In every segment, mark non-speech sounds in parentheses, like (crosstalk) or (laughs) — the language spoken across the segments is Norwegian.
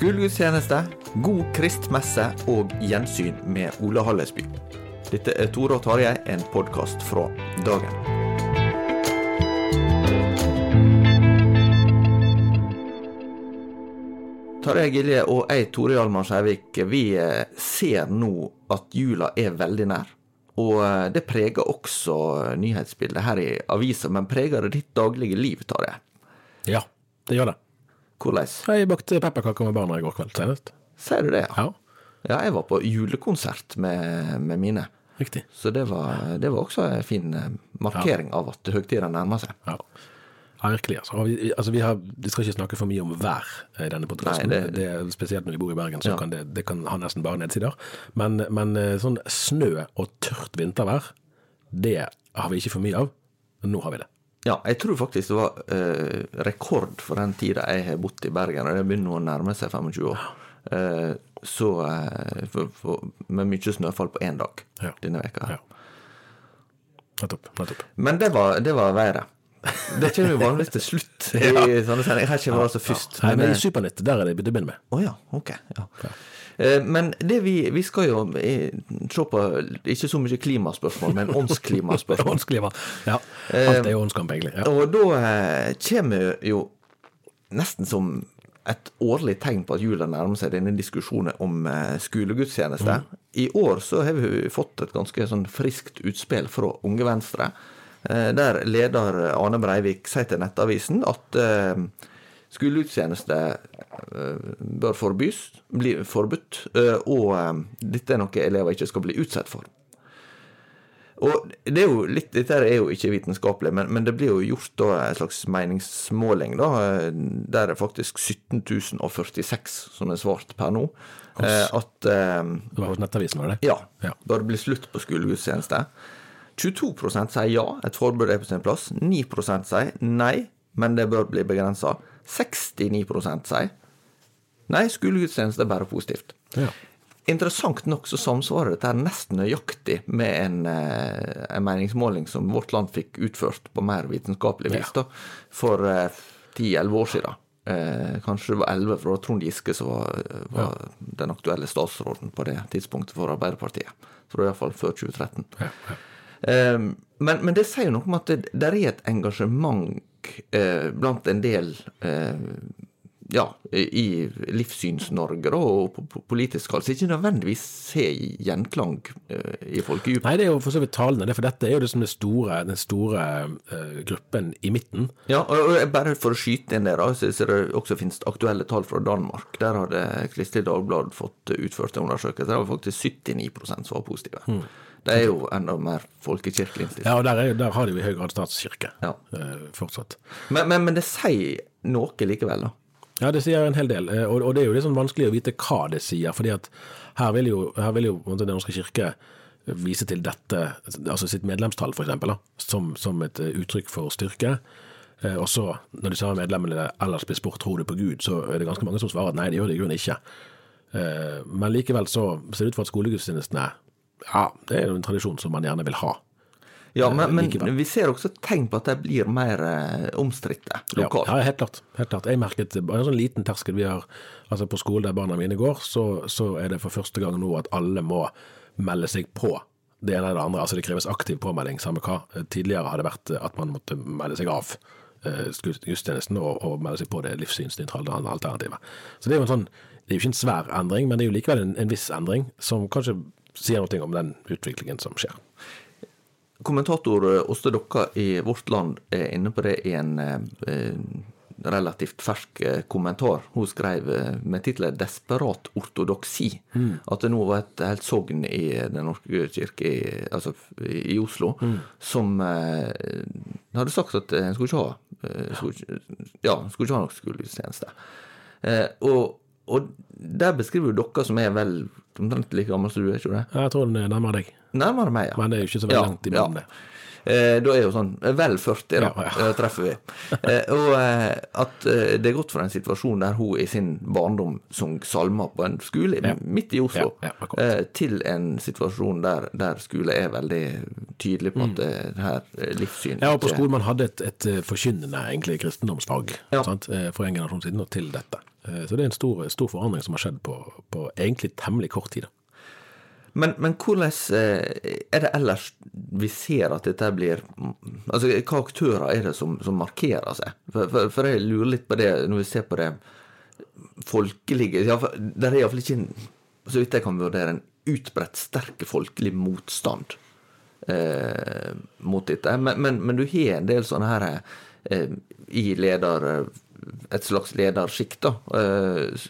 Skolegudstjeneste, god kristmesse og gjensyn med Ole Hallesby. Dette er Tore og Tarjei, en podkast fra dagen. Tarjei Gilje og jeg, Tore Hjalmar Skjærvik, vi eh, ser nå at jula er veldig nær. Og eh, det preger også nyhetsbildet her i avisa, men preger det ditt daglige liv, Tarjei? Ja, det gjør det. Hvordan? Jeg bakte pepperkaker med barna i går kveld senest. Sier du det? Ja, Ja, jeg var på julekonsert med, med mine. riktig. Så det var, det var også en fin markering markering av at høytida nærmer seg. Ja. Ja, virkelig. Altså. Vi, altså, vi, har, vi skal ikke snakke for mye om vær i denne podkasten. Det, det- spesielt når vi bor i Bergen, så Ja. kan det, det kan ha nesten bare nedsider. Men, men eh, sånn snø og tørt vintervær, det har vi ikke for mye av. Men nå har vi det. Ja, jeg tror faktisk det var eh, rekord for den tida jeg har bodd i Bergen, og det begynner å nærme seg 25 år. Eh, så eh, for, for, Med mye snøfall på én dag Ja. denne veka. Ja. Nettopp. nettopp. Men det var, det var været. Det kommer jo vanligvis til slutt (laughs) i sånne sendinger. Her kommer det altså først. Nei, men i Supernytt, der er det begynne med. Å ja, ok. Ja. Eh, Men det vi, vi skal jo eh, se på ikke så mye klimaspørsmål, men åndsklimaspørsmål. (laughs) Åndsklima. Ja. Alt er jo åndskamp, egentlig. Ja. Og da eh, kommer jo nesten som et årlig tegn på at jula nærmer seg denne diskusjonen om skolegudstjeneste. skolegudstjeneste. I år så har vi fått et ganske sånn friskt utspill fra Unge Venstre, eh, der leder Ane Breivik sier til Nettavisen at eh, skolegudstjeneste eh, bør forbys, bli forbudt, eh, og eh, dette er noe elever ikke skal bli utsatt for. Og det er litt, Dette er jo ikke vitenskapelig, men, men det blir jo gjort da en slags meningsmåling, da, der er faktisk 17.046 som er svart per nå. At eh, Det var Nettavisen, var det det? ja, Ja. bør bli slutt på skolegudstjeneste. 22% sier ja, et forbud er på sin plass. 9% sier nei, men det bør bli begrensa. 69 sier nei, skolegudstjeneste er bare positivt. Ja. Interessant nok så samsvarer dette nesten nøyaktig med en, eh, en meningsmåling som Vårt Land fikk utført på mer vitenskapelig vis da, for eh, 10-11 år siden. Eh, kanskje det var 11, for det var Trond Giske som var, var den aktuelle statsråden på det tidspunktet for Arbeiderpartiet. Så det var iallfall før 2013. Eh, men, men det sier noe om at det det er et engasjement eh, blant en del eh, ja, i Livssyns-Norge og politisk hold, som ikke nødvendigvis ser gjenklang eh, i folkedypet. Nei, det er jo for så vidt talende, det, for dette er jo liksom den store, den store uh, gruppen i midten. Ja, og og bare for å skyte inn det, da, så så det også finnes aktuelle tall fra Danmark. Der hadde Kristelig Dagblad fått utført en undersøkelse. der var faktisk 79 som var positive. Det er jo enda mer folkekirkelig innstilt. Ja, og der, er, der har de jo i høy grad statskirke Ja. uh, fortsatt. Men, men, men det sier noe likevel, da. Ja, det sier en hel del, eh, og, det er jo litt sånn vanskelig å vite hva det sier. fordi at her vil jo, her vil jo Den norske kirke vise til dette, altså sitt medlemstall da, som, som et eh, uttrykk for styrke. Eh, Og så, når de samme medlemmene ellers blir spurt tror du på Gud, så er det ganske mange som svarer at nei, det gjør de i grunnen ikke. Eh, Men likevel så ser det ut for at skolegudstjenestene ja, det er jo en tradisjon som man gjerne vil ha. Ja, men, men vi ser også tegn på at de blir mer eh, omstridte lokalt. Ja, ja, helt klart. Helt klart. Jeg merket bare en sånn liten terskel vi har altså på skolen der barna mine går, så, så er det for første gang nå at alle må melde seg på det ene eller det andre. Altså det kreves aktiv påmelding, samme hva. Tidligere har det vært at man måtte melde seg av eh, gudstjenesten og, og melde seg på det livssynsnøytrale alternativet. Så det er jo en sånn, det er jo ikke en svær endring, men det er jo likevel en, en viss endring som kanskje sier noe om den utviklingen som skjer. Kommentator eh, Åste Dokka i Vårt Land er inne på det i en eh, eh, relativt fersk kommentar. Hun skrev med tittelen 'Desperat ortodoksi'. At det nå var et helt sogn i Den norske kirke i, altså, i Oslo som eh, hadde sagt at en skulle ikke ha skulle, Ja, skulle ikke ha noen skolegudstjeneste. Eh, og, og der beskriver jo dere som er vel omtrent like gammel som du er, ikke det? Jeg tror den er nærmere deg, Nærmere meg, ja. men det er jo ikke så veldig langt imellom det. Eh, da er jo sånn eh, vel 40, da, Ja, ja. eh, treffer vi. Eh, og eh, at eh, det er godt fra en situasjon der hun i sin barndom sang salmer på en skole Ja. midt i Oslo, Ja, ja, eh, til en situasjon der, der skole er veldig tydelig på at det her livssynet... livssyn Mm. Ja, og på skolen man hadde et, et forkynnende egentlig kristendomsfag Ja. sant? for en generasjon siden og til dette. Så det er en stor, stor forandring som har skjedd på, på egentlig temmelig kort tid. da. Men, men hvordan eh, er det ellers vi ser at dette blir Altså, hva aktører er det som, som markerer seg? For, for, for jeg lurer litt på det når vi ser på det folkelige ja, Det er iallfall ikke, så vidt jeg kan vurdere, en utbredt sterk folkelig motstand eh, mot dette. Men, men, men du har en del sånne her eh, i leder et slags ledersjikt, da, eh,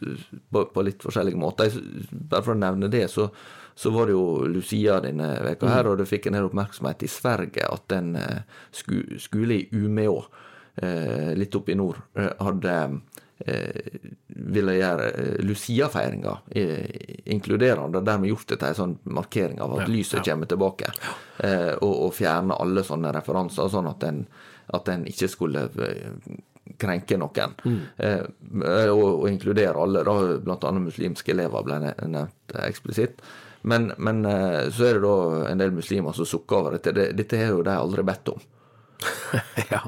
på, på litt forskjellige måter. Bare for å nevne det, så, så var det jo Lucia denne veka her, og det fikk en del oppmerksomhet i Sverige at en eh, skole i Umeå, eh, litt oppe i nord, eh, hadde eh, ville gjøre Lucia-feiringa inkluderende, og dermed gjort det til en sånn markering av at lyset kommer tilbake, eh, og, og fjerne alle sånne referanser, sånn at en, at en ikke skulle krenke noen. Eh, og, og inkludere alle, da, annet muslimske elever ble nevnt eksplisitt. Men, men eh, så er det da en del muslimer som sukker over dette. Dette har jo de aldri bedt om. (laughs) ja.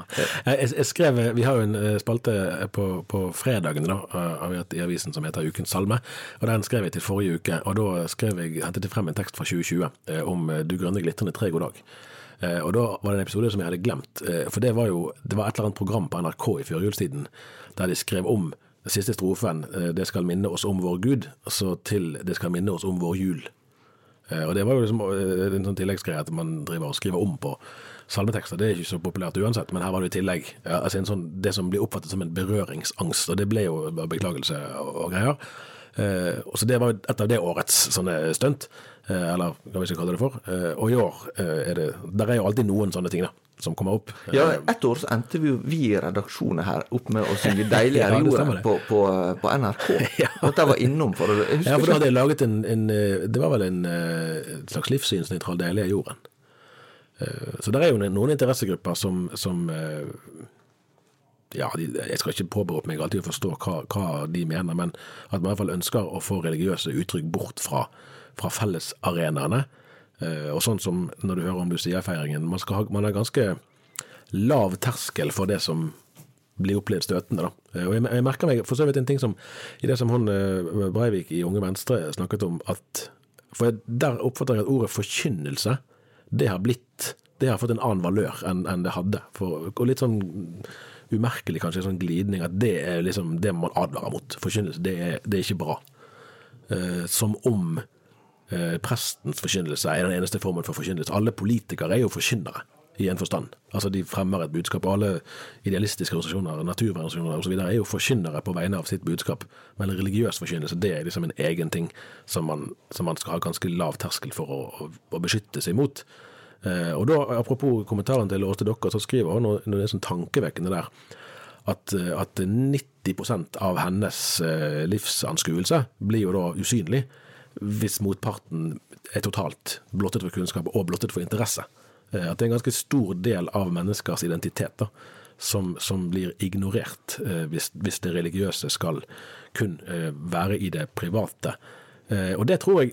Jeg, jeg skrev, Vi har jo en eh, spalte på, på fredagene da, i avisen som heter Ukens salme. og Den skrev jeg til forrige uke. og Da skrev jeg, hentet jeg frem en tekst fra 2020 eh, om eh, Du grønne glitrende tre, god dag. Eh, og Da var det en episode som jeg hadde glemt. eh, For det var jo det var et eller annet program på NRK i førjulstiden der de skrev om den siste strofen eh, 'Det skal minne oss om vår Gud', så til 'Det skal minne oss om vår jul'. Eh, Og det var jo liksom eh, en sånn tilleggsgreie at man driver og skriver om på salmetekster. Det er ikke så populært uansett, men her var det i tillegg ja, altså sånn, det som blir oppfattet som en berøringsangst, og det ble jo beklagelse og, og greier. Eh, og så Det var et av det årets sånne stunt, eller hva vi skal kalle det for. Eh, og i år eh, er det Der er jo alltid noen sånne ting da, som kommer opp. Ja, Eh, Et år så endte vi, vi i redaksjonen her opp med å synge (laughs) 'Deiligere Ja, det. på, på, på NRK. (laughs) Ja. Jeg var innom for det. Ja, for da hadde jeg laget en, en eh, Det var vel en en slags livssynsnøytral 'Deilige jorden. Eh, Så der er jo noen interessegrupper som, som eh, ja, de, Jeg skal ikke påberope meg alltid å forstå hva, hva de mener, men at man i hvert fall ønsker å få religiøse uttrykk bort fra, fra fellesarenaene. Eh, Og sånn som når du hører om Lucia-feiringen, man, ha- man har ganske lav terskel for det som blir opplevd støtende. Da. Eh, Og jeg, jeg merker meg for så vidt en ting som i det som hun eh, Breivik i Unge Venstre snakket om, at For der oppfatter jeg at ordet forkynnelse, det har blitt Det har fått en annen valør enn enn det hadde. For, og litt sånn umerkelig kanskje, sånn glidning, at det er liksom det man advarer mot. Forkynnelse, det er, det er ikke bra. Eh, som om eh, prestens forkynnelse er den eneste formen for forkynnelse. Alle politikere er jo forkynnere, i en forstand. Altså De fremmer et budskap. Alle idealistiske organisasjoner, naturvernorganisasjoner osv. er jo forkynnere på vegne av sitt budskap. Men religiøs forkynnelse det er liksom en egen ting som man, som man skal ha ganske lav terskel for å, å, å beskytte seg mot. Eh, og da, Apropos kommentaren til Åste Dokker, så skriver hun noe, noe sånn tankevekkende der. at, eh, at 90 av hennes eh, livsanskuelse blir jo da usynlig hvis motparten er totalt blottet for kunnskap og blottet for interesse. Eh, At det er en ganske stor del av menneskers identitet da, som, som blir ignorert eh, hvis, hvis det religiøse skal kun eh, være i det private. Og det tror jeg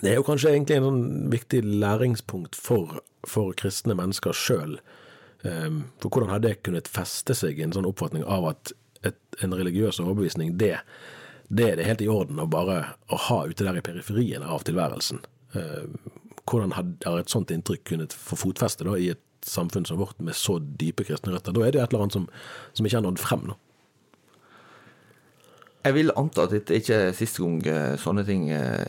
det er jo kanskje egentlig en sånn viktig læringspunkt for, for kristne mennesker sjøl. For hvordan har det kunnet feste seg i en sånn oppfatning av at et, en religiøs overbevisning, det, det er det helt i orden å bare å ha ute der i periferien av tilværelsen. Eh, Hvordan har et sånt inntrykk kunnet få fotfeste da, i et samfunn som vårt med så dype kristne røtter? Da er det et eller annet som, som ikke har nådd frem. Da. Jeg vil anta at dette ikke er siste gang eh, sånne ting eh,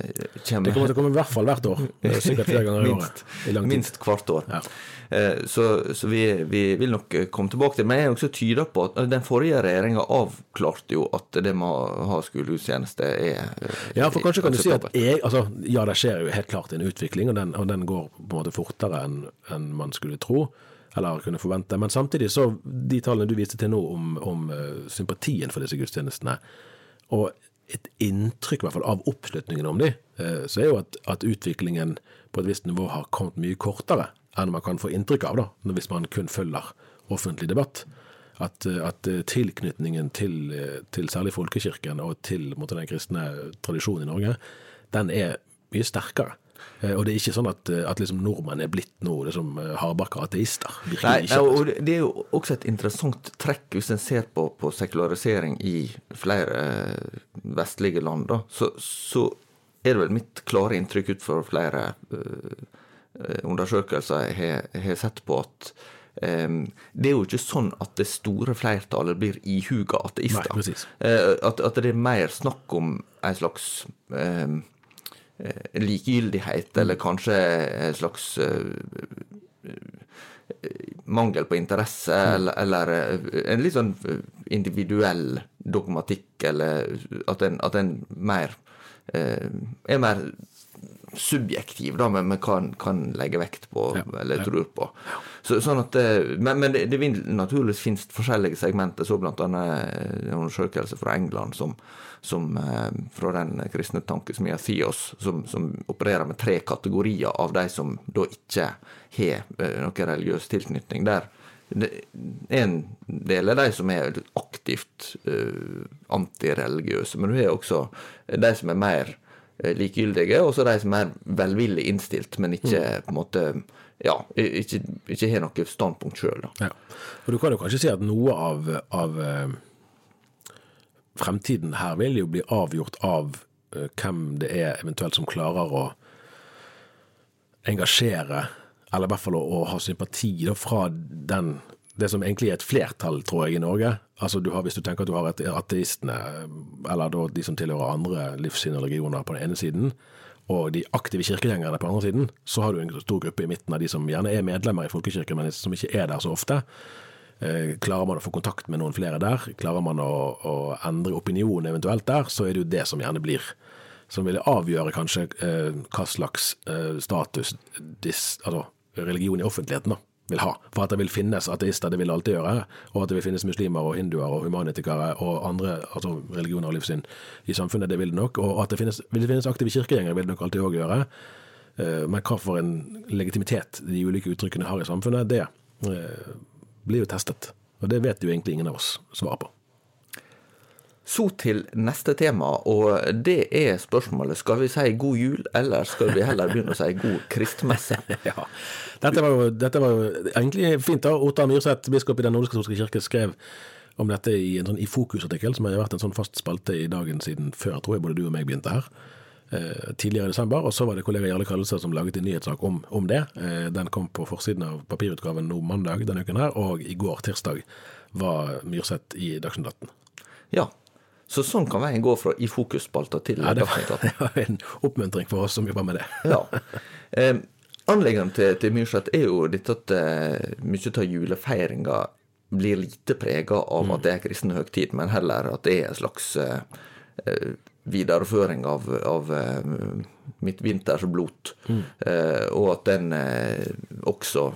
kommer. Det kommer til å komme i hvert fall hvert år. Er Sikkert flere ganger i året. (laughs) minst, hvert år. Ja. Eh, Så, så vi, vi vil nok komme tilbake til Men jeg er også tyder på at den forrige regjeringa avklarte jo at det med å ha skolegudstjeneste er Ja, for kanskje kan du si at jeg, altså, ja, det skjer jo helt klart en utvikling, og den, og den går på en måte fortere enn en man skulle tro, eller kunne forvente. Men samtidig så, de tallene du viste til nå om, om sympatien for disse gudstjenestene, og et inntrykk i hvert fall av oppslutningen om de, eh, så er jo at, at utviklingen på et visst nivå har kommet mye kortere enn man kan få inntrykk av, da, hvis man kun følger offentlig debatt. At, eh, at eh, tilknytningen til, til særlig folkekirken og til måtte, den kristne tradisjonen i Norge, den er mye sterkere. Eh, Og det er ikke sånn at, eh, at liksom nordmenn er blitt nå liksom eh, hardbarka ateister. Nei, ikke. og det- er jo også et interessant trekk hvis en ser på, på sekularisering i flere vestlige land. Da. Så, så er det vel mitt klare inntrykk ut fra flere eh, undersøkelser jeg har- sett på, at um, det er jo ikke sånn at det store flertallet blir ihuga ateister. Nei, at, at det er mer snakk om en slags eh, likegyldighet, eller kanskje en slags eh, mangel på interesse, eller, eller eh, en litt sånn eh, individuell dogmatikk, eller at en, at en mer eh, er mer subjektiv, da, men, hva kan legge vekt på, Ja, eller ja. tror på. Så, sånn at, eh, men, men det, det vil naturligvis finnes forskjellige segmenter, så annet en undersøkelse fra England som, som eh, fra den kristne tankesmia Theos, som, som opererer med tre kategorier av de som da ikke har eh, noen religiøs tilknytning. Der er en del av de som er aktivt eh, antireligiøse, men du har også de som er mer likegyldige, og så de som er velvillig innstilt, men ikke på en måte ja, ikke, ikke har noe standpunkt sjøl. Ja. Og du kan jo kanskje si at noe av, av fremtiden her vil jo bli avgjort av uh, hvem det er eventuelt som klarer å engasjere, eller i hvert fall å, å ha sympati da, fra den det som egentlig er et flertall, tror jeg, i Norge. Altså du har, Hvis du tenker at du har ateistene, eller da de som tilhører andre livssyn og religioner på den ene siden, og de aktive kirkegjengerne på den andre siden, så har du en stor gruppe i midten av de som gjerne er medlemmer i folkekirken, men som ikke er der så ofte. Eh, Klarer man å få kontakt med noen flere der, klarer man å, å endre opinionen eventuelt der, så er det jo det som gjerne blir som vil avgjøre kanskje eh, hva slags eh, status dis, altså, religion i offentligheten da, vil ha. For at det vil finnes ateister, det vil alltid gjøre, og at det vil finnes muslimer og hinduer og humanitikere og andre altså, religioner og livssyn i samfunnet, det vil det nok. Og at det finnes, vil det finnes aktive kirkegjengere, vil det nok alltid òg gjøre. Men hva for en legitimitet de ulike uttrykkene har i samfunnet, det blir jo testet. Og det vet jo egentlig ingen av oss svaret på. Så til neste tema, og det er spørsmålet skal vi si god jul, eller skal vi heller begynne å si god kristmesse? (laughs) Ja. Dette var, jo, dette var jo egentlig fint. da. Ottar Myrseth, biskop i Den nordisk-katolske kirke, skrev om dette i en sånn i Fokus-artikkel, som har vært en sånn fast spalte i dagen siden før, tror jeg både du og meg begynte her. Eh, tidligere i desember, og så var det kollega Jarle Kallestad som laget en nyhetssak om, om det. Eh, den kom på forsiden av papirutgaven nå mandag denne uken her, og i går, tirsdag, var Myrseth i Dagsnytt 18. Ja, så sånn kan veien gå fra i fokusspalta til Ja, det Dagsnytt var, 18. (laughs) det var en oppmuntring for oss som jobber med det. (laughs) Ja. Eh, Anleggene til, til Myrseth er jo dette at eh, mye av julefeiringa blir lite prega av at det er kristen høgtid, men heller at det er en slags eh, eh, videreføring av, av eh, mitt vinters blot. mm. og at den eh, også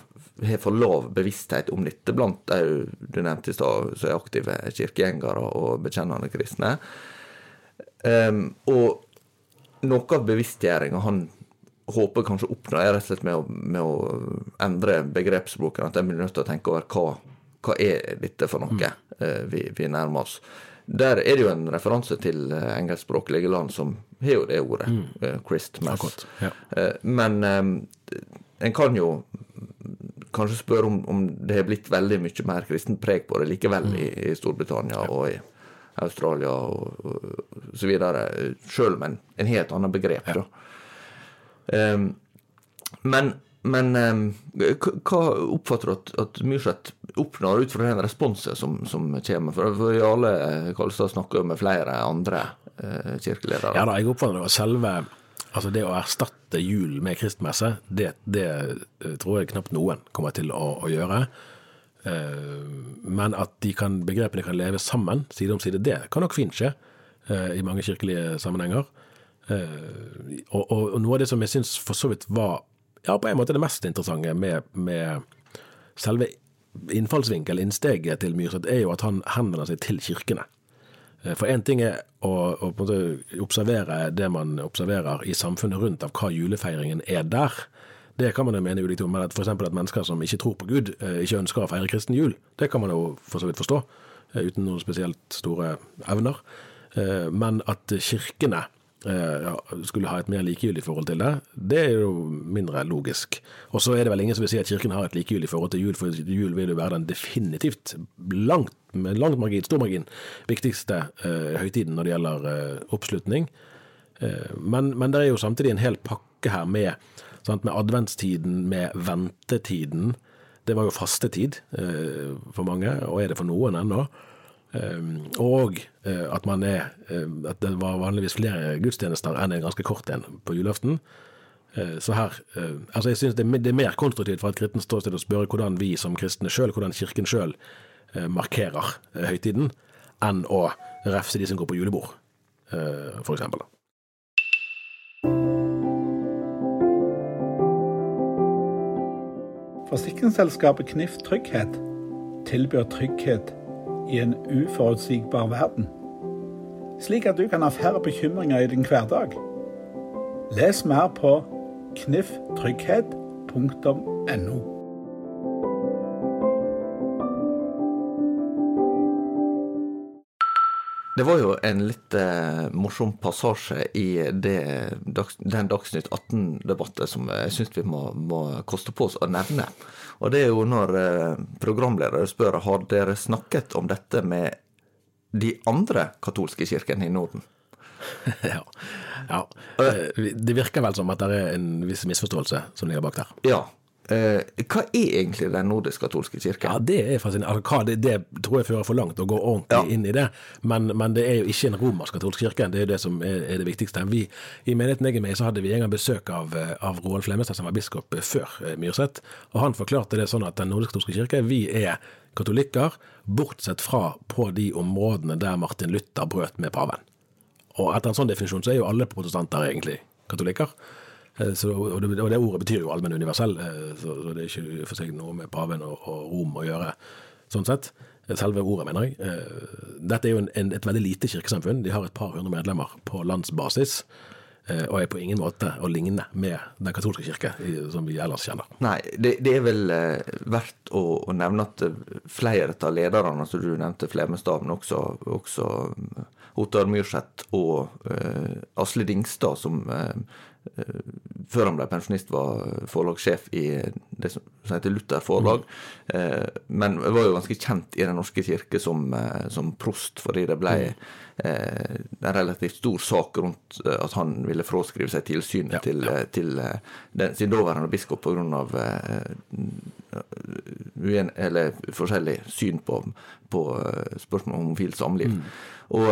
har for lav bevissthet om dette blant de du nevnte i stad, som er aktive kirkegjengere og bekjennende kristne. Um, og noe av bevisstgjøringa han håper kanskje å oppnå, er rett og slett med å, med å endre begrepsbruken. At en blir nødt til å tenke over hva, hva er dette for noe mm. uh, vi, vi, nærmer oss. Der er det jo en referanse til uh, engelskspråklige land som har jo det ordet. Mm. Uh, Christmas. Ja. Uh, men en kan jo kanskje spørre om, om, det har blitt veldig mye mer kristent preg på det likevel mm. i, i, Storbritannia ja. og i Australia og, og så videre, sjøl om en, en helt annet begrep. Ja. Um, men, men um, hva oppfatter du at, at Myrseth oppnår ut fra den responsen som, som kommer? For, Jarle Kalstad snakker jo med flere andre uh, kirkeledere. Ja da, jeg oppfatter det. Selve Altså Det å erstatte jul med kristmesse, det, det eh, tror jeg knapt noen kommer til å, å gjøre. Men at de kan, begrepene kan leve sammen, side om side, det kan nok fint skje i mange kirkelige sammenhenger. Og, og, og, noe av det som jeg syns for så vidt var ja, på en måte det mest interessante med, med selve innfallsvinkel, innsteget til Myrseth, er jo at han henvender seg til kirkene. Eh, for én ting er å, å observere det man observerer i samfunnet rundt av hva julefeiringen er der. Det kan man jo mene ulikt om, men f.eks. at mennesker som ikke tror på Gud, eh, ikke ønsker å feire kristen jul, det kan man jo for så vidt forstå, eh, uten noen spesielt store evner. Men at kirkene skulle ha et mer likegyldig forhold til det, det er jo mindre logisk. Og så er det vel ingen som vil si at Kirken har et likegyldig forhold til jul, for jul vil jo være den definitivt langt, med langt margin, stor margin, viktigste eh, høytiden når det gjelder eh, oppslutning. Eh, men, men det er jo samtidig en hel pakke her med, sant, med adventstiden, med ventetiden. Det var jo fastetid for mange, og er det for noen ennå. Ehm, og eh, at, man er, eh, at det var vanligvis flere gudstjenester enn en ganske kort en på julaften. Eh, så her, altså jeg synes det, er mer konstruktivt fra et kristent ståsted å spørre hvordan vi som kristne sjøl, hvordan Kirken sjøl markerer høytiden, enn å refse de som går på julebord, eksempel. Forsikringsselskapet Knif Trygghet tilbyr trygghet i en uforutsigbar verden, slik at du kan ha færre bekymringer i din hverdag. Les mer på knifftrygghet.no. Det var jo en litt eh, morsom passasje i det, den Dagsnytt 18-debatten som jeg syns vi må, må, koste på oss å nevne. Og det er jo når eh, programledere spør har dere snakket om dette med de andre katolske kirkene i Norden. (laughs) ja. ja. Eh, det virker vel som at det er en viss misforståelse som ligger bak der. Ja, hva er egentlig Den nordisk-katolske kirke? Ja, Det er fascinerende. Altså, det, det, tror jeg fører for langt å gå ordentlig ja. inn i det. Men, men, det er jo ikke en romersk-katolsk kirke. Det er jo det som er, er det viktigste. Vi, I menigheten jeg er med så hadde vi en gang besøk av, av Roald Flemmestad, som var biskop før eh, Myrseth. Og han forklarte det sånn at Den nordisk-katolske kirke, vi er katolikker, bortsett fra på de områdene der Martin Luther brøt med paven. Og etter en sånn definisjon så er jo alle protestanter egentlig katolikker. Eh, så, og, det, og, det, ordet betyr jo allmenn universell, eh, så, så, det er ikke for seg noe med paven og, og, Rom å gjøre, sånn sett. Selve ordet, mener jeg. Eh, dette er jo en, en, et veldig lite kirkesamfunn. De har et par hundre medlemmer på landsbasis. Og er på ingen måte å ligne med Den katolske kirke, som vi ellers kjenner. Nei, det, det er vel verdt å, å, nevne at flere av lederne, som du nevnte Flemestad, men også, også Ottar Myrseth og uh, Asle Dingstad, som uh, før han ble pensjonist, var forlagssjef i det som heter Luther forlag. Mm. Men var jo ganske kjent i Den norske kirke som, eh, som prost, fordi det ble mm. en relativt stor sak rundt at han ville fraskrive seg tilsynet ja, til, ja. til den, sin daværende biskop pga. Uh, eller forskjellig syn på, på spørsmål om homofilt samliv. Mm. Og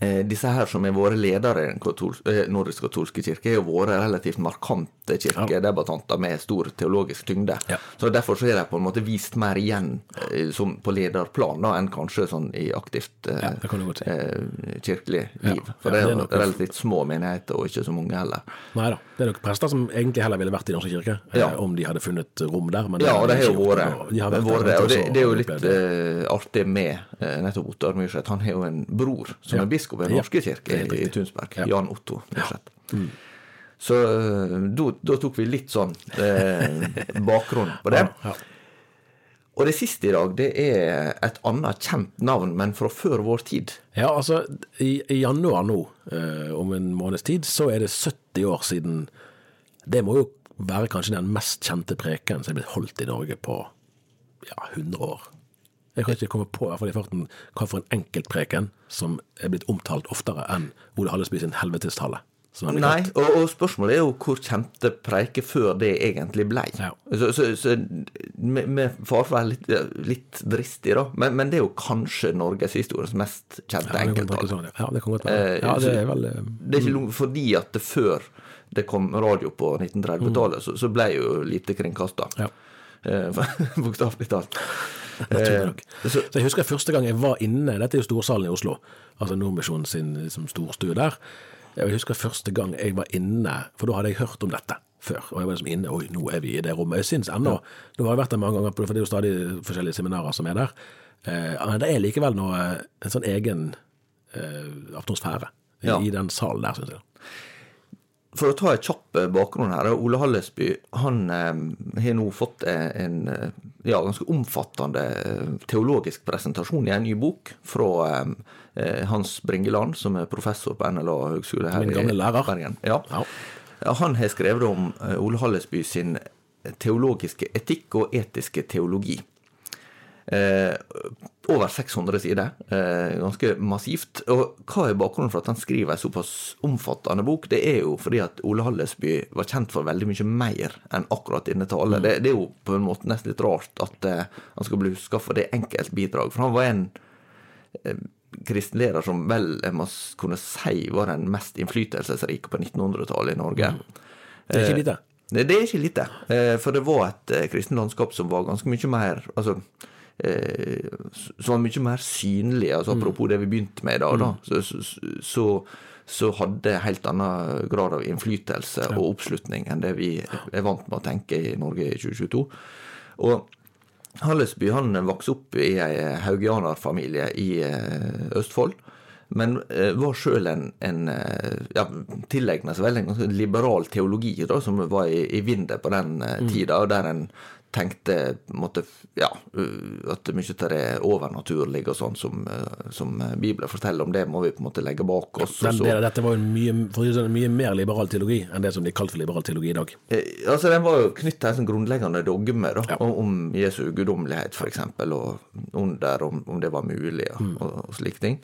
eh, disse her som har vært ledere i den katol- eh, nordisk-katolske kirke, har vært relativt markante kirkedebattanter med stor teologisk tyngde. Ja. Så Derfor så er de på en måte vist mer igjen eh, som på lederplan da, enn kanskje sånn i aktivt eh, Ja, si. eh, kirkelig liv. Ja, For det er det er nok- relativt små menigheter, og ikke så mange heller. Nei da. Det er nok prester som egentlig heller ville vært i Norske kirke, om de hadde funnet rom der. Men Ja, og det de har jo vært de har vært der Og det, det er jo litt artig med nettopp Ottar Myrseth. Han har jo en bror som Ja. er biskop i Den norske kirke i. Tunsberg. Ja. Jan Otto Myrseth. Så eh, da- tok vi litt sånn eh, bakgrunn på det. Og det siste i dag, det er et annet kjent navn, men fra før vår tid. Ja, altså, i, i januar nå, eh, om en måneds tid, så er det 70 år siden Det må jo være kanskje den mest kjente preken som er blitt holdt i Norge på ja, 100 år. Jeg kan ikke komme på i hvert fall i farten hva for en enkeltpreken som er blitt omtalt oftere enn Ole Hallesby sin helvetestale. Nei, og, og spørsmålet er jo hvor kjente preiker før det egentlig blei. Ja. Så, så, så med, med fare for å være litt, litt dristig, da, men, men det er jo kanskje norgeshistoriens mest kjente Ja, enkelttall. Sånn, ja. Ja, det kan godt være. Eh, Ja, det er vel mm. Det er ikke lang- fordi at det før det kom radio på 1930-tallet, så, så blei jo lite kringkasta. Mm. Ja. Eh, (laughs) Bokstavelig talt. Naturlig nok. Eh, Så jeg husker første gang jeg var inne, dette er jo Storsalen i Oslo, altså Nordmisjonen sin liksom, storstue der. Jeg husker første gang jeg var inne, for da hadde jeg hørt om dette før. Og jeg var liksom inne, oi, nå er vi i det rommet. Jeg syns ennå, nå har jeg vært der mange ganger, for det er jo stadig forskjellige seminarer som er der. Eh, men det er likevel noe, en sånn egen eh, atmosfære i, Ja. i den salen der, syns jeg. For å ta en kjapp eh, bakgrunn her. Ole Hallesby han eh, har nå fått eh, en ja, ganske omfattende teologisk presentasjon i en ny bok fra Hans Bringeland, som er professor på NLA høgskole her i. Bergen. Ja. Ja. Han har skrevet om Ole Hallesby sin teologiske etikk og etiske teologi. Eh, over 600 sider, eh, ganske massivt. Og hva er bakgrunnen for at han skriver en såpass omfattende bok? Det er jo fordi at Ole Hallesby var kjent for veldig mye mer enn akkurat denne talen. Det, det er jo på en måte nesten litt rart at eh, han skal bli huska for det enkeltbidraget, For han var en eh, kristenleder som vel jeg må kunne si var den mest innflytelsesrike på 1900-tallet i Norge. Det er ikke lite. Det, det er ikke lite, eh, for det var et kristent landskap som var ganske mye mer altså, Som var mye mer synlig, altså apropos det vi begynte med i dag. da, så, så, så, så hadde helt annen grad av innflytelse og oppslutning enn det vi er vant med å tenke i Norge i 2022. Og Hallesby han vokste opp i ei haugianerfamilie i eh, Østfold. Men eh, var sjøl en, en eh, ja, Tilegna seg vel en ganske liberal teologi da, som var i, i vinden på den eh, tida, og der en tenkte måtte, ja, uh, at mye av det overnaturlige og sånn som, uh, som Bibelen forteller om, det må vi på en måte legge bak oss. Den, det, dette var jo en mye, sånn, en mye mer liberal teologi enn det som blir kalt for liberal teologi i dag. Eh, altså Den var jo knyttet til en sånn grunnleggende dogme da, Ja. om, Jesu guddommelighet, f.eks., og under om, om det var mulig, og, og, og slike ting.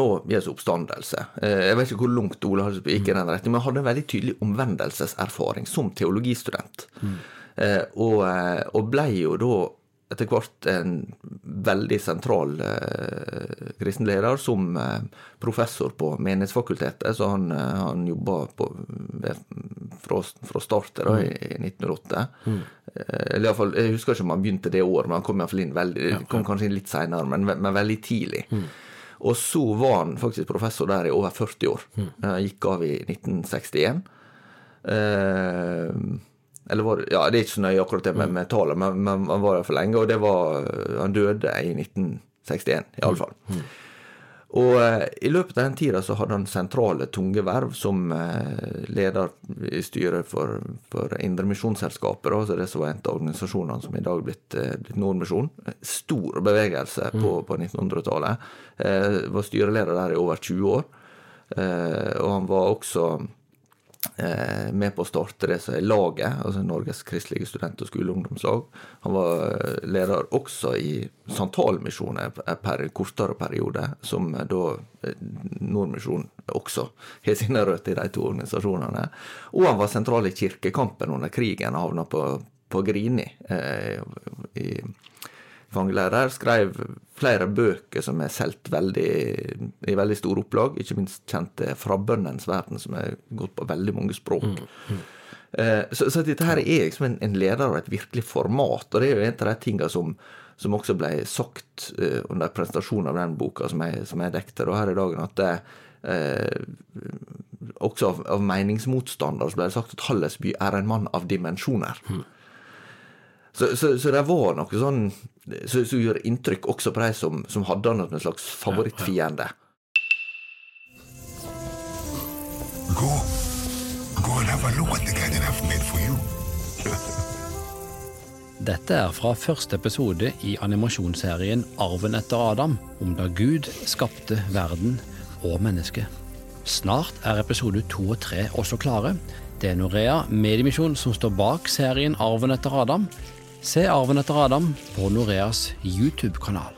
Og Jesu oppstandelse. Eh, jeg vet ikke hvor langt Ole Halsby gikk i den retning, men han hadde en veldig tydelig omvendelseserfaring som teologistudent. Eh, og, eh, og ble jo da etter hvert en veldig sentral eh, kristen leder som eh, professor på Menighetsfakultetet. Så han, eh, han jobba fra, fra start da, i, i 1908. Eh, eller i fall, Jeg husker ikke om han begynte det året, men han kom inn veldig, kom kanskje inn litt seinere, men, men veldig tidlig. Og så var han faktisk professor der i over 40 år. Han gikk av i 1961. Eh, eller var ja, det er ikke så nøye akkurat det med, med tallet, men, men han var der for lenge, og det var, han døde i 1961, iallfall. Og eh, i løpet av den tida så hadde han sentrale tunge verv som eh, leder i styret for, for Indremisjonsselskapet, altså det som var en av organisasjonene som i dag er blitt, eh, blitt Nordmisjon. Stor bevegelse på, på 1900-tallet. Eh, var styreleder der i over 20 år. Eh, og han var også med på å starte det som er laget, altså Norges kristelige student- og skoleungdomslag. Han var eh, leder også i Santalmisjonen en per kortere periode, som eh, da Nordmisjonen også har sine røtter i de to organisasjonene. Og han var sentral i kirkekampen under krigen, havna på, på Grini eh, i fangeleder. Skrev flere bøker som er solgt i veldig store opplag. Ikke minst kjente 'Fra bønnens verden', som er gått på veldig mange språk. Eh, Så, så dette her er liksom en, en leder av et virkelig format, og det er jo en av de tingene som, som også ble sagt eh, under presentasjonen av den boka som jeg, som jeg dekte da her i dagen, at det, eh, også av, av meningsmotstandere ble det sagt at Hallesby er en mann av dimensjoner. Så, så, så det var noe sånn som så, gjør inntrykk også på de som, som hadde han som en slags favorittfiende. Gå. Gå og have a look at the garden I've made for you. (laughs) Dette er fra første episode i animasjonsserien Arven etter Adam, om da Gud skapte verden og mennesket. Snart er episode to og tre også klare. Det er Norea Mediemisjon som står bak serien Arven etter Adam. Se Arven etter Adam på Noreas YouTube-kanal.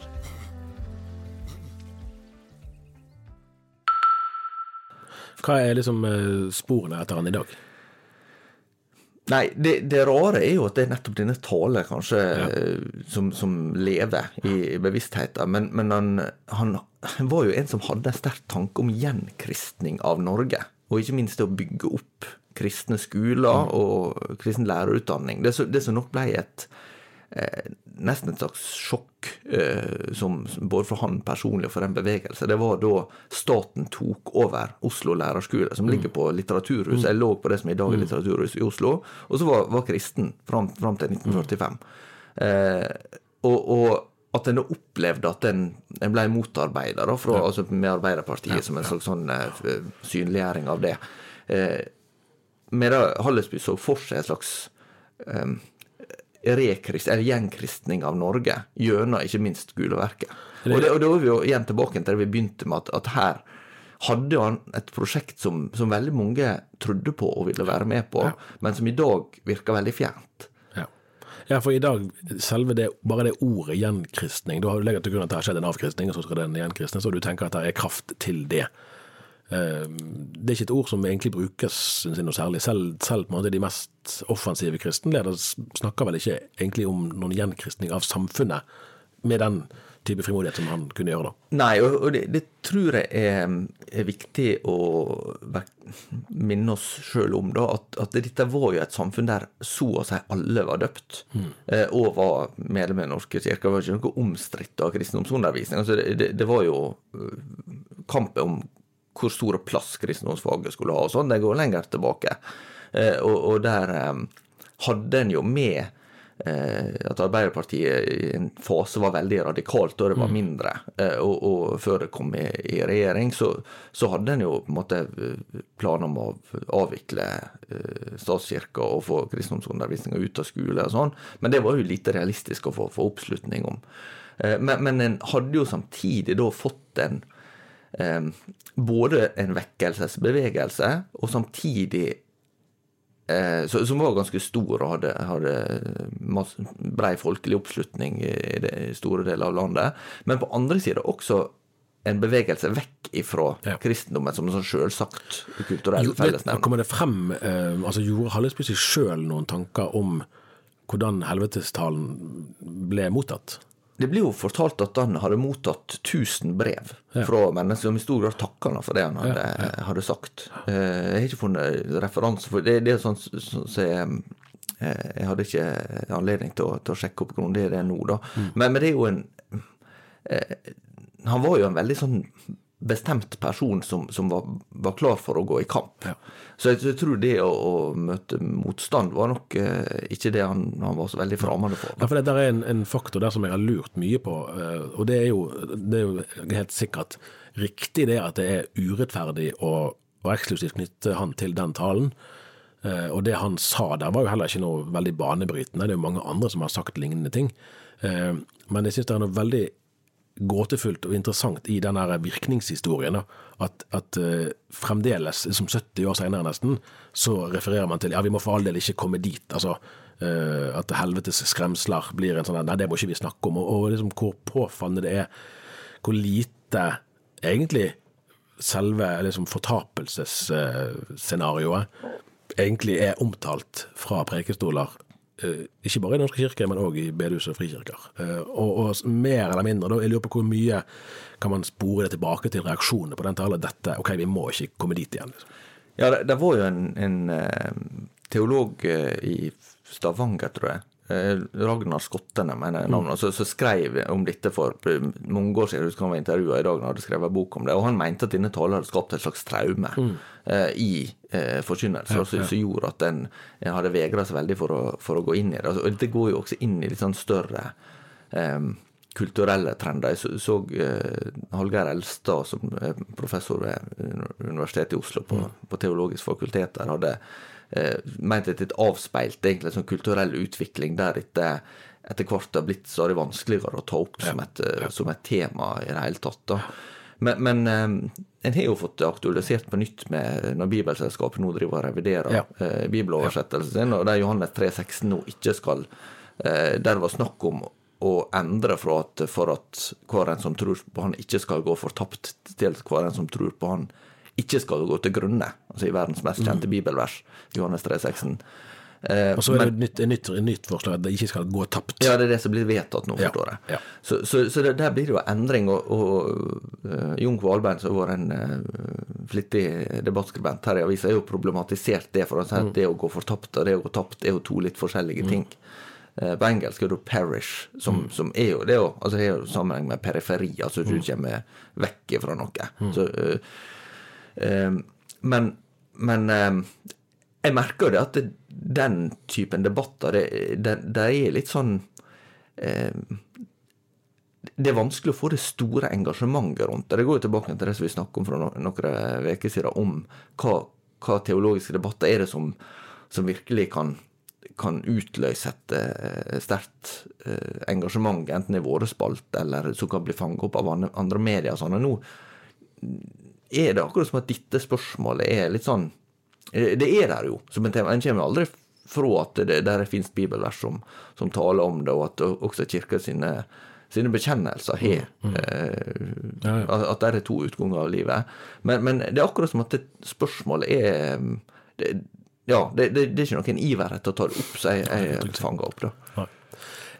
Hva er liksom eh, sporene etter han i dag? Nei, det, det rare er jo at det er nettopp denne tale kanskje som, som lever i bevisstheten. Men, men han, han, han var jo en som hadde en sterk tanke om gjenkristning av Norge. Og ikke minst det å bygge opp kristne skoler og kristen lærerutdanning. Det, som- nok ble et eh, nesten et slags sjokk, eh, som, både for han personlig og for den bevegelse, det var da staten tok over Oslo lærerskole, som ligger på Litteraturhuset. Jeg lå på det som i dag er Litteraturhuset i Oslo, og så var, var kristen fram, fram til 1945. Eh, og, og at en opplevde at en, en ble motarbeida altså med Arbeiderpartiet som en slags sånn eh, synliggjøring av det. Eh, Medan Hallesby så for seg en slags um, rekrist, eller gjenkristning av Norge gjennom ikke minst Guleverket. Og, det, og da er vi jo igjen tilbake til det vi begynte med, at, at her hadde han et prosjekt som, som veldig mange trodde på og ville være med på, men som i dag virker veldig fjernt. Ja. ja, for i dag, selve det, bare det ordet gjenkristning, da har du til grunn at det har skjedd en avkristning, og så skal den gjenkristnes, og du tenker at det er kraft til det. Eh, Det er ikke et ord som egentlig brukes synes jeg, noe særlig. Selv, selv på en måte de mest offensive kristenledere snakker vel ikke egentlig om noen gjenkristning av samfunnet med den type frimodighet som han kunne gjøre. da. Nei, og, det, det tror jeg er, er viktig å minne oss sjøl om, da, at, at dette var jo et samfunn der så å si alle var døpt, eh, og var medlem i Den norske kirke. Det var ikke noe omstridt av kristendomsundervisning. Altså, det, det, det var jo øh, kampen om hvor stor plass kristendomsfaget skulle ha, og sånn. Det går lenger tilbake. Eh, og, og der eh, hadde en jo med eh, at Arbeiderpartiet i en fase var veldig radikalt, og det var mindre. Eh, og, og før det kom i, i regjering, så, så hadde en jo på en måte planer om å avvikle eh, statskirka og få kristendomsundervisninga ut av skole og sånn, men det var jo lite realistisk å få, få oppslutning om. Eh, men, men en hadde jo samtidig da fått en eh, både en vekkelsesbevegelse og samtidig eh, så, som var ganske stor og hadde, hadde brei folkelig oppslutning i, det, i store deler av landet. Men på andre sida også en bevegelse vekk ifra Ja. kristendommen som en sånn sjølsagt kulturell fellesnevner. Kommer det frem eh, altså Gjorde Hallesby seg sjøl noen tanker om hvordan helvetestalen ble mottatt? Det blir jo fortalt at han hadde mottatt 1000 brev Ja. fra mennesker som i stor grad takker han for det han hadde, hadde sagt. Eh, Jeg har ikke funnet referanse for det. Det er sånn som jeg eh, Jeg hadde ikke anledning til å, til å sjekke opp grundig det nå, da. Men, men det er jo en eh, Han var jo en veldig sånn bestemt person som, som var, var klar for å gå i kamp. Så jeg, jeg tror det å, å møte motstand var nok eh, ikke det han, han var så veldig fremmede for. Ja, for det er en, en faktor der som jeg har lurt mye på, eh, og det er jo, det er jo helt sikkert riktig det at det er urettferdig å, å eksklusivt knytte han til den talen. Eh, Og det han sa der var jo heller ikke noe veldig banebrytende. Det er jo mange andre som har sagt lignende ting. Eh, Men jeg syns det er noe veldig gåtefullt og interessant i den virkningshistorien. At, at uh, fremdeles, som 70 år senere nesten, så refererer man til ja, vi må for all del ikke komme dit. altså uh, At helvetes skremsler blir en sånn Nei, det må ikke vi snakke om. Og, og liksom hvor påfallende det er hvor lite egentlig selve liksom fortapelsesscenarioet egentlig er omtalt fra prekestoler ikke bare i Den norske kirke, men òg i bedehus og frikirker. Eh, og, og mer eller mindre, da, jeg lurer på hvor mye kan man spore det tilbake til reaksjonene på den talen? Dette, ok, vi må ikke komme dit igjen. liksom. Ja, det, det var jo en, en eh, teolog eh, i Stavanger, tror jeg. Eh, Ragnar Skottene, mener jeg navnet, som som skrev om dette for eh, mange år siden. Jeg husker han var intervjua i dag når han hadde skrevet en bok om det. Og han mente at denne talen hadde skapt et slags traume eh, i eh, forkynnelse, ja. som gjorde at en, en hadde vegra seg veldig for å, for å gå inn i det. Altså, og dette går jo også inn i litt sånn større eh, kulturelle trender. Jeg så, så eh, Hallgeir Elstad, som er professor ved Universitetet i Oslo på, på Teologisk fakultet, der hadde eh, ment at dette avspeilte egentlig en sånn kulturell utvikling der dette etter hvert har blitt stadig vanskeligere å ta opp som, et, eh, som et tema i det hele tatt. da. Men, men eh, en har jo fått det aktualisert på nytt med når Bibelselskapet nå driver og reviderer Ja. eh, bibeloversettelsen sin, og der Johannes 3,16 nå ikke skal eh, Der det var snakk om å endre fra at for at hver en som tror på han ikke skal gå fortapt, til hver en som tror på han ikke skal gå til grunne. Altså i verdens mest kjente bibelvers, Johannes 3,16. Eh, Og så er det et nytt, nytt, nytt forslag at det ikke skal gå tapt. ja, det er det som blir vedtatt nå, forstår jeg. ja. Så, så, så det, der blir det jo endring. Og, og uh, Jon Kvalbein, som har vært en uh, flittig debattskribent her i avisa, har jo problematisert det. For han sier Mm. at det å gå fortapt og det å gå tapt er jo to litt forskjellige ting. Eh, på engelsk er det jo 'parish', som, Mm. som er jo det jo, altså det er jo sammenheng med periferi, altså du kommer vekk fra noe. Mm. Så, eh, men men eh, jeg merker jo det at den typen debatter, det, det, er litt sånn eh, Det er vanskelig å få det store engasjementet rundt det. Det går jo tilbake til det som vi snakket om for noen uker siden, om hva, hva teologiske debatter er det som, som virkelig kan, kan utløse et eh, sterkt eh, engasjement, enten i våre spalt, eller som kan bli fanget opp av andre, medier. Sånn. Nå er det akkurat som at dette spørsmålet er litt sånn eh, Det er der jo som en tema. En kommer aldri fra at det der finnes bibelvers som, som taler om det, og at også kirka sine, sine bekjennelser har eh, At det er to utganger av livet. Men, men det er akkurat som at det spørsmålet er det, Ja, det, det, det er ikke noen iver etter å ta det opp, så jeg, jeg fanger opp det. Nei.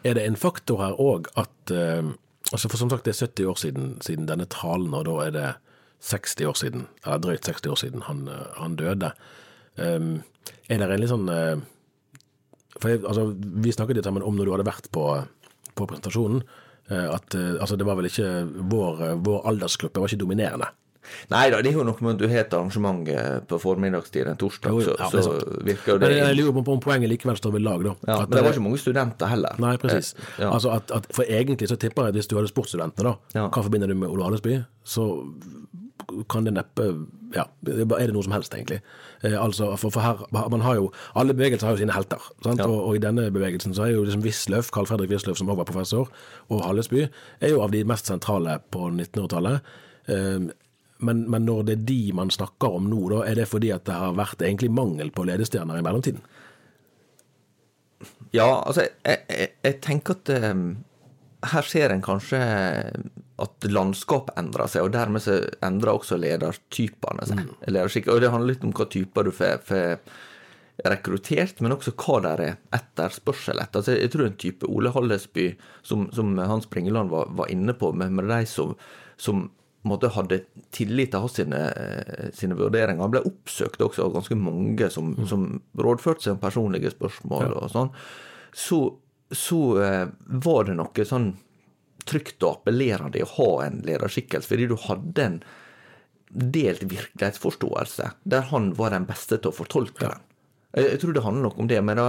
Er det en faktor her òg at eh, altså For som sagt, det er 70 år siden, siden denne talen, og da er det 60 år siden, eller drøyt 60 år siden han, eh, han døde. Um, er det en litt sånn uh, for jeg, altså, Vi snakket litt sammen om når du hadde vært på, på presentasjonen, uh, at uh, altså, det var vel ikke vår, vår aldersgruppe var ikke dominerende. Nei da, det er jo noe med at du har et arrangement på formiddagstid en torsdag, Jo, ja, så, det så virker jo Men det jeg lurer på om poenget likevel står ved lag, da. ja, Men det var ikke mange studenter heller. Nei, presis. Ja. Altså at, at, for egentlig så tipper jeg at hvis du hadde spurt studentene, da, hva forbinder du med Ole Hallesby, så kan det neppe Ja, er det noe som helst, egentlig. Eh, altså, for, for her, man har jo Alle bevegelser har jo sine helter. Sant? Ja. Og, og i denne bevegelsen så er jo liksom Wisløff, Carl Fredrik Wisløff, som også var professor, og Hallesby, er jo av de mest sentrale på 1900-tallet. Eh, men, men når det er de man snakker om nå, da, er det fordi at det har vært egentlig mangel på ledestjerner i mellomtiden? Ja, altså, jeg, jeg, jeg tenker at um, her ser en kanskje at landskapet endrer seg, og dermed så endrer også ledertypene seg. Lederskikk. Og det handler litt om hva typer du får rekruttert, men også hva der er etterspørsel etter. Altså, jeg tror en type Ole Hallesby, som, som Hans Bringeland var, var inne på, med, med de som, som måte hadde tillit til hans sine, eh, sine vurderinger. Han ble oppsøkt også av ganske mange som, som rådførte seg om personlige spørsmål og sånn. Så, så eh, var det noe sånn trygt og appellerende i å ha en lederskikkelse, fordi du hadde en delt virkelighetsforståelse der han var den beste til å fortolke den. Jeg tror det handler nok om det, men da,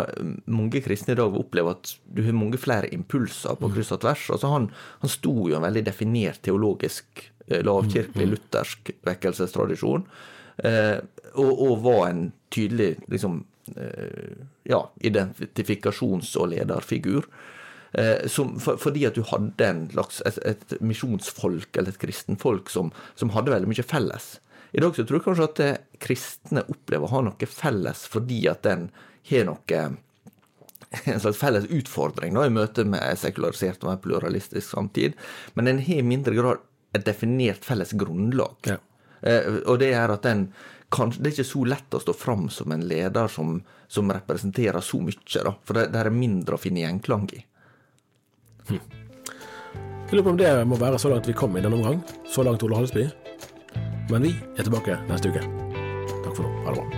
mange kristne i dag opplever at du har mange flere impulser på kryss og tvers. Altså han, han sto jo en veldig definert teologisk, eh, lavkirkelig, luthersk vekkelsestradisjon, eh, og, og var en tydelig liksom, eh, ja, identifikasjons- og lederfigur. Eh, som, for, fordi at du hadde en slags, et, et misjonsfolk, eller et kristenfolk, som, som hadde veldig mye felles. I dag så tror jeg kanskje at eh, kristne opplever å ha noe felles fordi at den har noe (laughs) en slags felles utfordring da, i møte med en sekularisert og en pluralistisk samtid, men den har i mindre grad et definert felles grunnlag. Ja. Eh, og det er at den kan, det er ikke så lett å stå fram som en leder som, som representerer så mye, da. For det, det er mindre å finne gjenklang i. Jeg lurer på om det må være så langt vi kom i denne omgang. Så langt, Ole Hallesby. Men vi er tilbake neste uke. Takk for nå. Ha det bra.